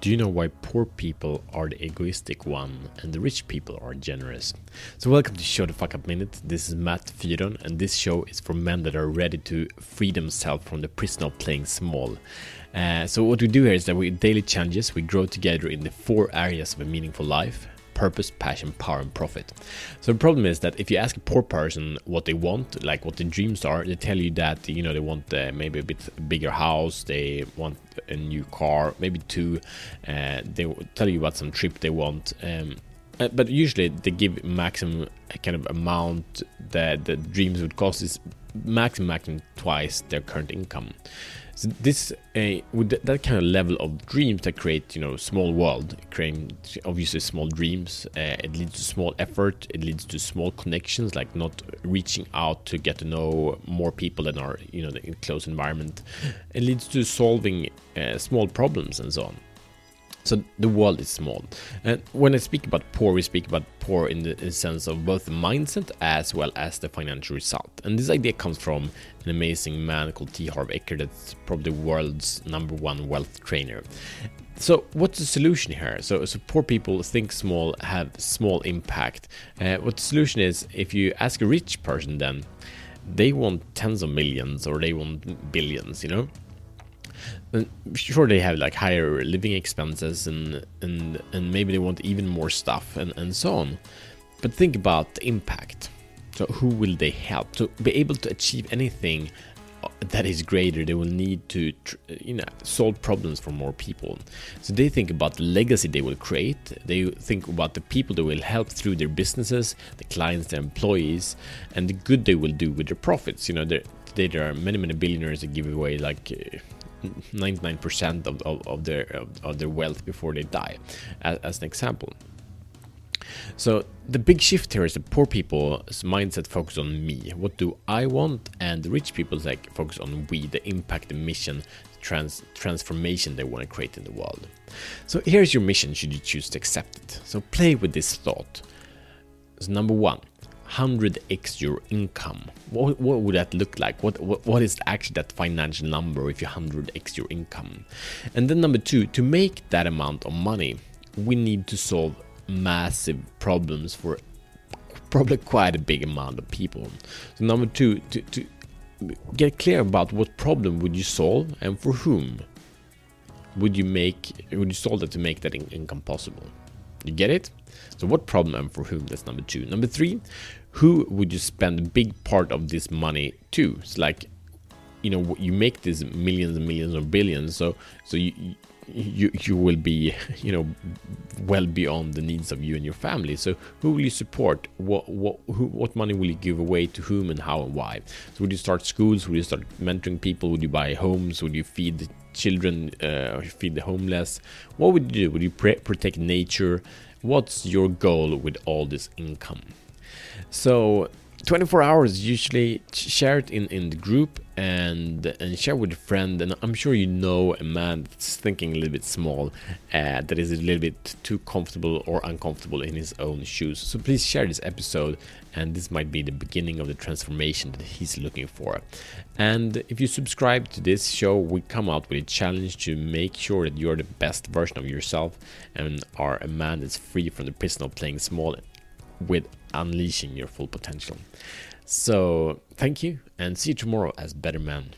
Do you know why poor people are the egoistic one and the rich people are generous? So welcome to Show the Fuck Up Minute. This is Matt Fyron and this show is for men that are ready to free themselves from the prison of playing small. Uh, so what we do here is that we daily challenges, we grow together in the four areas of a meaningful life purpose, passion, power, and profit. So the problem is that if you ask a poor person what they want, like what their dreams are, they tell you that you know they want uh, maybe a bit bigger house, they want a new car, maybe two. Uh, they tell you about some trip they want. Um, uh, but usually they give maximum kind of amount that the dreams would cost is maximum maximum twice their current income. So this uh, with that kind of level of dreams that create you know small world, creating obviously small dreams. Uh, it leads to small effort. It leads to small connections, like not reaching out to get to know more people than are you know in close environment. It leads to solving uh, small problems and so on. So the world is small. And when I speak about poor, we speak about poor in the, sense of both the mindset as well as the financial result. And this idea comes from an amazing man called T. Harv Eker, that's probably the world's number one wealth trainer. So what's the solution here? So, so poor people think small, have small impact. Uh, what the solution is, if you ask a rich person, then they want tens of millions or they want billions, you know sure they have like higher living expenses and and and maybe they want even more stuff and and so on. But think about the impact. So who will they help to be able to achieve anything uh, that is greater? They will need to you know solve problems for more people. So they think about the legacy they will create. They think about the people they will help through their businesses the clients their employees and the good they will do with their profits. You know there, there are many many billionaires that give away like uh, 99% of, of, of, their of, of, their wealth before they die as, as, an example. So the big shift here is the poor people's mindset focus on me. What do i want? And the rich people's like focus on we the impact the mission trans transformation they want to create in the world. So here's your mission should you choose to accept it. So play with this thought. So number one 100x your income. What, what would that look like? What, what what is actually that financial number if you 100x your income? And then number two to make that amount of money we need to solve massive problems for probably quite a big amount of people. So number two to, to get clear about what problem would you solve and for whom would you make would you solve that to make that in income possible you get it so what problem and for whom? That's number two. Number three, who would you spend a big part of this money to? It's like, you know, you make these millions and millions or billions. So, so you, you you will be you know well beyond the needs of you and your family. So who will you support? What what who, what money will you give away to whom and how and why? So would you start schools? Would you start mentoring people? Would you buy homes? Would you feed the children uh, feed the homeless? What would you do? Would you protect nature? What's your goal with all this income? So 24 hours usually share it in in the group and and share with a friend and i'm sure you know a man that's thinking a little bit small uh, that is a little bit too comfortable or uncomfortable in his own shoes. So please share this episode and this might be the beginning of the transformation that he's looking for. And if you subscribe to this show we come out with a challenge to make sure that you're the best version of yourself and are a man that's free from the prison of playing small with unleashing your full potential. So, thank you and see you tomorrow as better man.